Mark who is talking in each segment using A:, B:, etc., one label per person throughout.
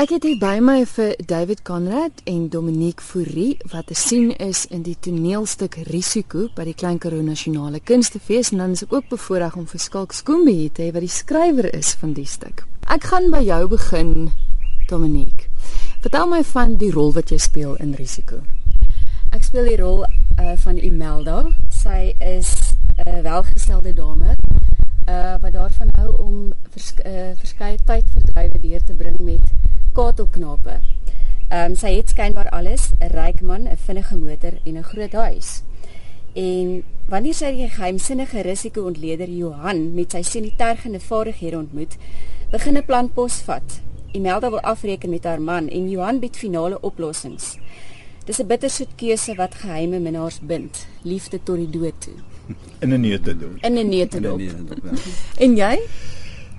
A: Ek het hier by my vir David Conrad en Dominique Fourie wat te sien is in die toneelstuk Risiko by die Klein Karoo Nasionale Kunstefees en dan is ek ook bevoorreg om vir Skalk Skoombie te hê wat die skrywer is van die stuk. Ek gaan by jou begin, Dominique. Vertel my van die rol wat jy speel in Risiko.
B: Ek speel die rol uh, van Imelda. Sy is 'n welgestelde dame uh, wat daarvan hou om uh, verskeie tyd verdrywe deur te bring met katelknape. Ehm um, sy het skynbaar alles, 'n ryk man, 'n vinnige motor en 'n groot huis. En wanneer sy die geheimsinnige risiko-ontleder Johan met sy sinitergende vaardighede ontmoet, begin 'n plan posvat. Imelda wil afreken met haar man en Johan bied finale oplossings. Dis 'n bittersoet keuse wat geheime minnaars bind, liefde tot die dood toe.
C: In 'n neutedop.
B: In 'n neutedop.
D: Nee, ja.
A: En jy?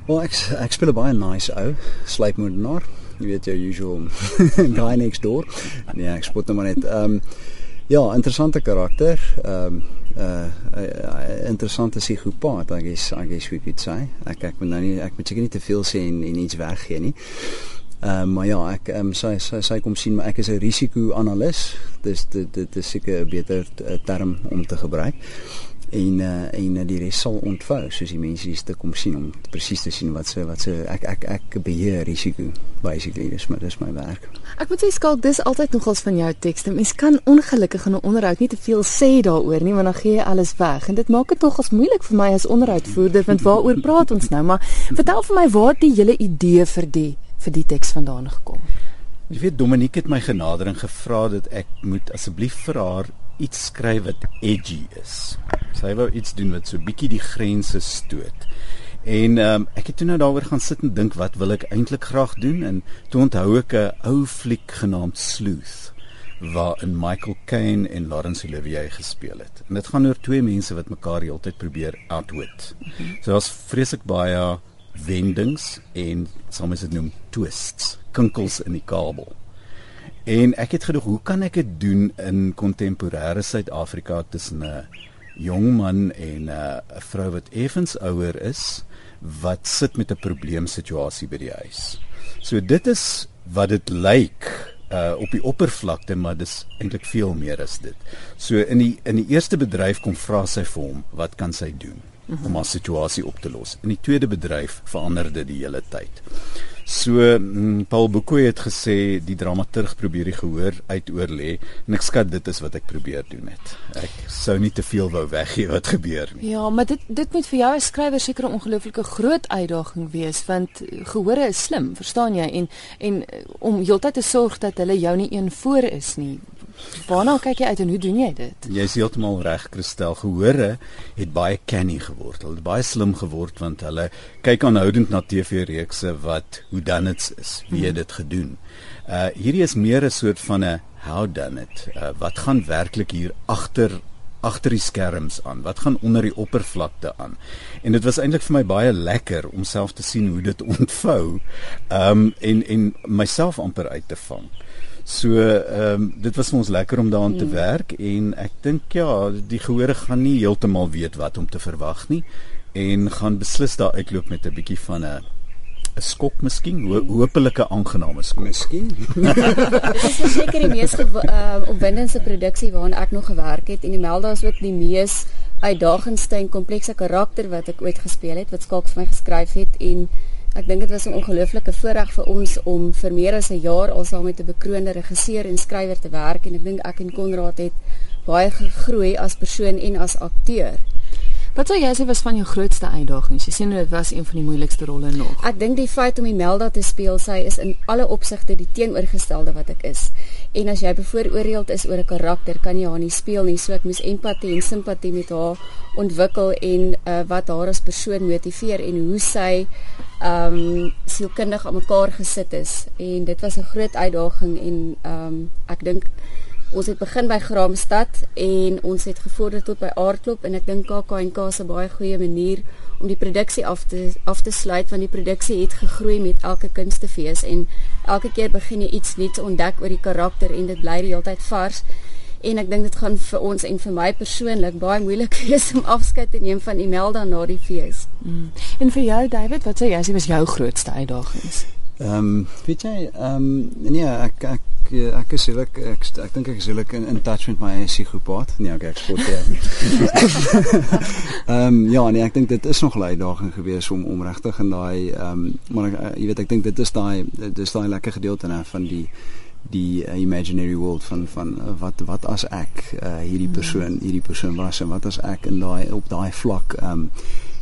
D: Wel ek ek speel 'n baie nice ou, sluipmoordenaar. Jy weet jou usual guy next door. Nee, ek spot hom net. Ehm um, ja, interessante karakter. Ehm um, uh, uh interessante psigopaat, is ek is hoe ek dit sê. Ek ek moet nou nie ek moet seker nie te veel sê en, en iets weggee nie. Ehm um, maar ja, ek ehm um, sy, sy sy kom sien maar ek is 'n risiko-analis. Dis dit dit is seker 'n beter term om te gebruik en uh, en die res sal ontvou soos die mense hier te kom sien om presies te sien wat se wat se ek ek ek beheer risiko basically dis maar dis my werk.
A: Ek moet sê skalk dis altyd nogals van jou tekste. Mens kan ongelukkig in 'n onderhoud nie te veel sê daaroor nie want dan gee jy alles weg en dit maak dit nogals moeilik vir my as onderhoudvoerder want waaroor praat ons nou maar vertel vir my waar die hele idee vir die vir die teks vandaan gekom.
C: Jy weet Dominique het my genader en gevra dat ek moet asseblief vir haar iets skryf wat edgy is. Sy wou iets doen wat so bietjie die grense stoot. En ehm um, ek het toe nou daaroor gaan sit en dink wat wil ek eintlik graag doen en toe onthou ek 'n ou fliek genaamd Sleuth waarin Michael Caine en Laurence Olivier gespeel het. En dit gaan oor twee mense wat mekaar heeltyd probeer outwit. So daar's vreeslik baie wendings en soms dit noem twists, kinkels in die kabel. En ek het gedog, hoe kan ek dit doen in kontemporêre Suid-Afrika tussen 'n jong man en 'n vrou wat effens ouer is wat sit met 'n probleemsituasie by die huis. So dit is wat dit lyk uh op die oppervlakte maar dis eintlik veel meer as dit. So in die in die eerste bedryf kom vra sy vir hom, wat kan sy doen om haar situasie op te los? In die tweede bedryf verander dit die hele tyd. So mm, Paul Boekoe het gesê die dramaturg probeer die gehoor uitoor lê en ek skat dit is wat ek probeer doen het. Ek sou nie te veel wou weggee wat gebeur nie.
A: Ja, maar dit dit moet vir jou as skrywer seker 'n ongelooflike groot uitdaging wees want gehore is slim, verstaan jy? En en om heeltyd te sorg dat hulle jou nie een voor is nie. Waarna kyk jy uit en hoe doen jy dit?
C: Jy is heeltemal reg, Christel. Gehore het baie canny geword. Hulle het baie slim geword want hulle kyk aanhoudend na TV-reekse wat hoe dan dit is, wie het dit gedoen. Uh hierdie is meer 'n soort van 'n how done it. Uh, wat gaan werklik hier agter agter die skerms aan? Wat gaan onder die oppervlakte aan? En dit was eintlik vir my baie lekker om self te sien hoe dit ontvou. Um en en myself amper uit te vang. So ehm um, dit was vir ons lekker om daaraan te werk en ek dink ja, die gehore gaan nie heeltemal weet wat om te verwag nie en gaan beslis daar uitloop met 'n bietjie van 'n 'n skok miskien, ho hopelike aangename skok.
D: Miskien.
B: Dit is seker die mees uh, opwindendste produksie waaraan ek nog gewerk het en die Melda is ook die mees uitdagendste en komplekse karakter wat ek ooit gespeel het wat Skalk vir my geskryf het en ek dink dit was 'n ongelooflike voorreg vir ons om vir meer as 'n jaar al saam met 'n bekroonde regisseur en skrywer te werk en ek dink ek en Konrad het baie gegroei as persoon en as akteur.
A: Wat sou jy sê was van jou grootste uitdagings? Jy sien dit was een van die moeilikste rolle nog.
B: Ek dink die feit om Imelda te speel, sy is in alle opsigte die teenoorgestelde wat ek is. En as jy bevooroordeeld is oor 'n karakter, kan jy haar nie speel nie. So ek moes empatie en simpatie met haar ontwikkel en uh, wat haar as persoon motiveer en hoe sy ehm um, sielkundig aan mekaar gesit is. En dit was 'n groot uitdaging en ehm um, ek dink Ons het begin by Graamsstad en ons het gevorder tot by Aardklop en ek dink KAK&K 'n baie goeie manier om die produksie af te af te sluit want die produksie het gegroei met elke kunstefees en elke keer begin jy iets nuuts ontdek oor die karakter en dit bly die hele tyd vars en ek dink dit gaan vir ons en vir my persoonlik baie moeilik wees om afskeid te neem van Imelda na die fees.
A: Mm. En vir jou David, wat sê jy, wat was jou grootste uitdagings?
D: Ehm um, weet jy, ehm um, nee, ek ek ek is ek ek, ek dink ek is heeltemal in, in touch met my psigopaat. Nee, ek ek spot ja. Ehm um, ja, nee, ek dink dit is nog 'n uitdaging geweest om om regtig in daai ehm um, maar ek, jy weet ek dink dit is daai dit is daai lekker gedeelte nou van die die uh, imaginary world van van uh, wat wat as ek uh, hierdie persoon hierdie persoon was en wat as ek in daai op daai vlak ehm um,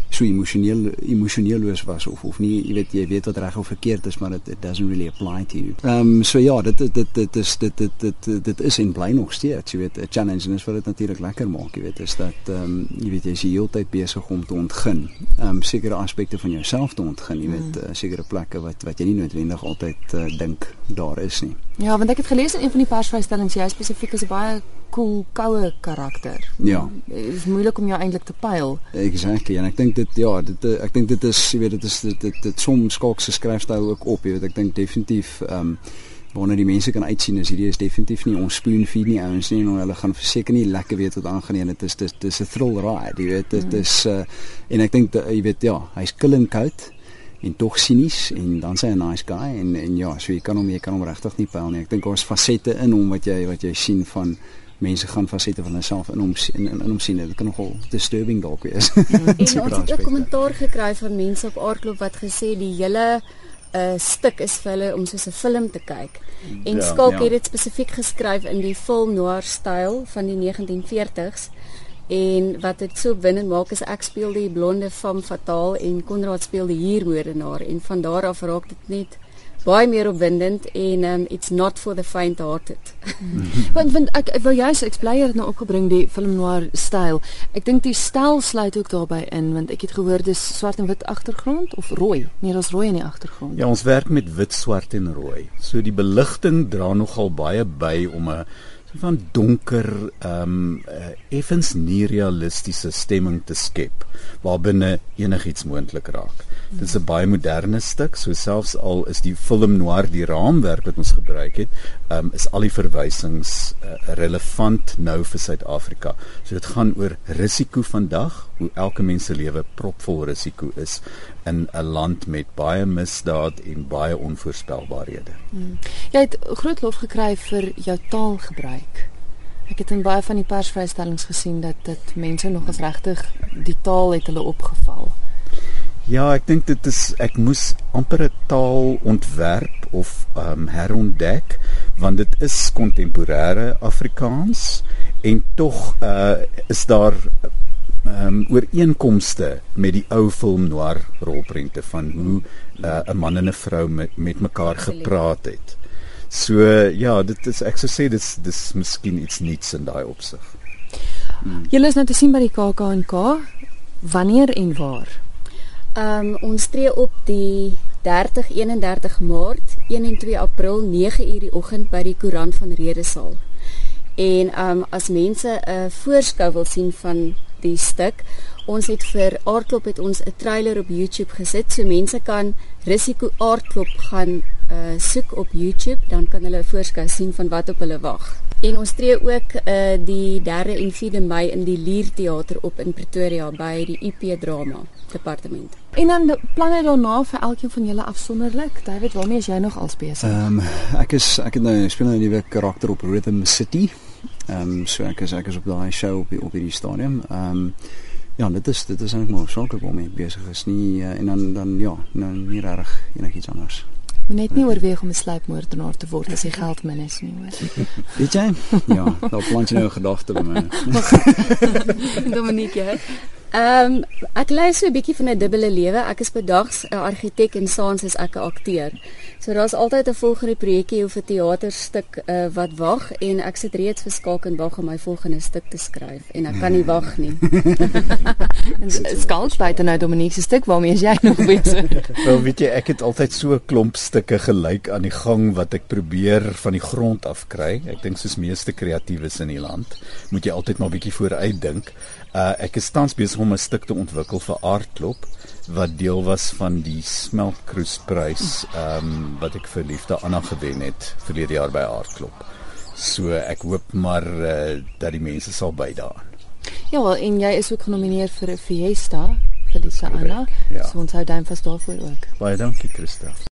D: so emosioneel emosioneeloos was of of nie jy weet jy weet wat reg of verkeerd is maar it, it doesn't really apply to you. Ehm um, so ja, dit dit dit dit is dit dit dit dit is en bly nog steeds, jy weet, 'n challenge en is wat dit natuurlik lekker maak, jy weet, is dat ehm um, jy weet jy is die hele tyd besig om te ontgin. Ehm um, sekere aspekte van jouself te ontgin, jy weet, mm. uh, sekere plekke wat wat jy nie noodwendig altyd uh, dink daar is nie.
A: Ja, want ek het gelees in een van die persvrystellings jy spesifiek is 'n baie cool koue karakter.
D: Ja.
A: Dit is moeilik om jou eintlik te pyl.
D: Exactly. En ek dink dit ja, dit ek dink dit is jy weet dit is dit dit, dit som skalk se skryfstyl ook op, jy weet ek dink definitief ehm um, wanneer die mense kan uitsien is hierdie is definitief nie ons spoon feed nie ouens nie en hulle gaan verseker nie lekker weet wat aangaan nie. Dit is dit is 'n thrill ride, jy weet dit mm. is uh, en ek dink jy weet ja, hy's killing coat en tog sinies en dan sê hy 'n nice guy en en ja, so jy kan hom jy kan hom regtig nie pyl nie. Ek dink daar's fasette in hom wat jy wat jy sien van mense gaan fasette van hulself in hom in in, in hom sien. Dit kan nogal disturbing dalk wees.
B: en ons het ook kommentaar gekry van mense op aardklop wat gesê die hele 'n uh, stuk is vir hulle om soos 'n film te kyk. En ja, Skalk ja. het dit spesifiek geskryf in die film noir styl van die 1940s. En wat dit so winnend maak is ek speel die blonde femme fatale en Konrad speel die huurmoordenaar en van daar af raak dit net baie meer opwindend en um, it's not for the faint hearted.
A: want want ek, ek wil juist ek bly dit nou opgebring die film noir styl. Ek dink die styl sluit ook daarbey in want ek het gehoor dis swart en wit agtergrond of rooi. Nee, daar's rooi in die agtergrond.
C: Ja, ons werk met wit, swart en rooi. So die beligting dra nogal baie by om 'n so van donker ehm um, uh, effens nie realistiese stemming te skep waarbinne enigiets moontlik raak. Dit is 'n baie moderne stuk, so selfs al is die film noir die raamwerk wat ons gebruik het, um, is al die verwysings uh, relevant nou vir Suid-Afrika. So dit gaan oor risiko vandag, hoe elke mens se lewe propvol risiko is in 'n land met baie misdaad en baie onvoorspelbaarhede. Hmm.
A: Jy het groot lof gekry vir jou taalgebruik. Ek het in baie van die persvrystellings gesien dat dit mense nog as regtig die taal het hulle opgeval.
C: Ja, ek dink dit is ek moes amper 'n taal ontwerp of ehm um, herontdek want dit is kontemporêre Afrikaans en tog uh is daar um, ooreenkomste met die ou film noir rolprente van hoe uh, 'n man en 'n vrou met met mekaar gepraat het. So ja, dit is ek sou sê dis dis miskien iets nuuts in daai opsig.
A: Hmm. Julle is nou te sien by die KAK&K. Wanneer en waar?
B: Ehm um, ons tree op die 30 31 Maart, 1 en 2 April 9 uur die oggend by die Koerant van Redesaal. En ehm um, as mense 'n uh, voorskou wil sien van die stuk, ons het vir Aardklop het ons 'n trailer op YouTube gesit, so mense kan Risiko Aardklop gaan uh soek op YouTube, dan kan hulle 'n voorskou sien van wat op hulle wag. En ons tree ook uh die 3de en 4de Mei in die Lier Theater op in Pretoria by die IP Drama departement.
A: En dan planne daarna vir elkeen van julle afsonderlik. David, waarmee is jy nog als besig?
D: Ehm um, ek is ek het nou speel nou 'n nuwe karakter op Rhythm City. Ehm um, so ek is ek is op daai show op die, op hierdie stadium. Ehm um, ja, dit is dit is eintlik maar swakker waarmee besig is nie uh, en dan dan ja, nou nie reg enigiets anders.
A: Moet net nie oorweeg om 'n sluipmoordenaar te word as jy geld min is nie, hoor.
D: Weet jy? Ja, daar plant jy nou 'n gedagte by my.
A: Dominique,
B: Ehm um, ek lei so 'n bietjie van 'n dubbele lewe. Ek is bedags 'n argitek en saans is ek 'n akteur. So daar's altyd 'n volgende projekkie of 'n teaterstuk uh, wat wag en ek sit reeds verskaak en wag om my volgende stuk te skryf en ek kan nie wag nie.
A: Skalk buite nou Dominique se stuk waarmee jy nog besig.
C: Wel weet jy ek het altyd so 'n klomp stukke gelyk aan die gang wat ek probeer van die grond af kry. Ek dink soos meeste kreatiewes in die land moet jy altyd maar bietjie vooruit dink. Uh ek is tans besig om 'n stuk te ontwikkel vir Aardklop wat deel was van die Smeltkroesprys ehm um, wat ek vir liefde Anna gewen het verlede jaar by Aardklop. So ek hoop maar uh, dat die mense sal bydaan.
A: Ja, en jy is ook genomineer vir 'n Fiesta vir die Anna. Ja. So ons hou duim vas daarvoor ook.
C: Baie dankie Christa.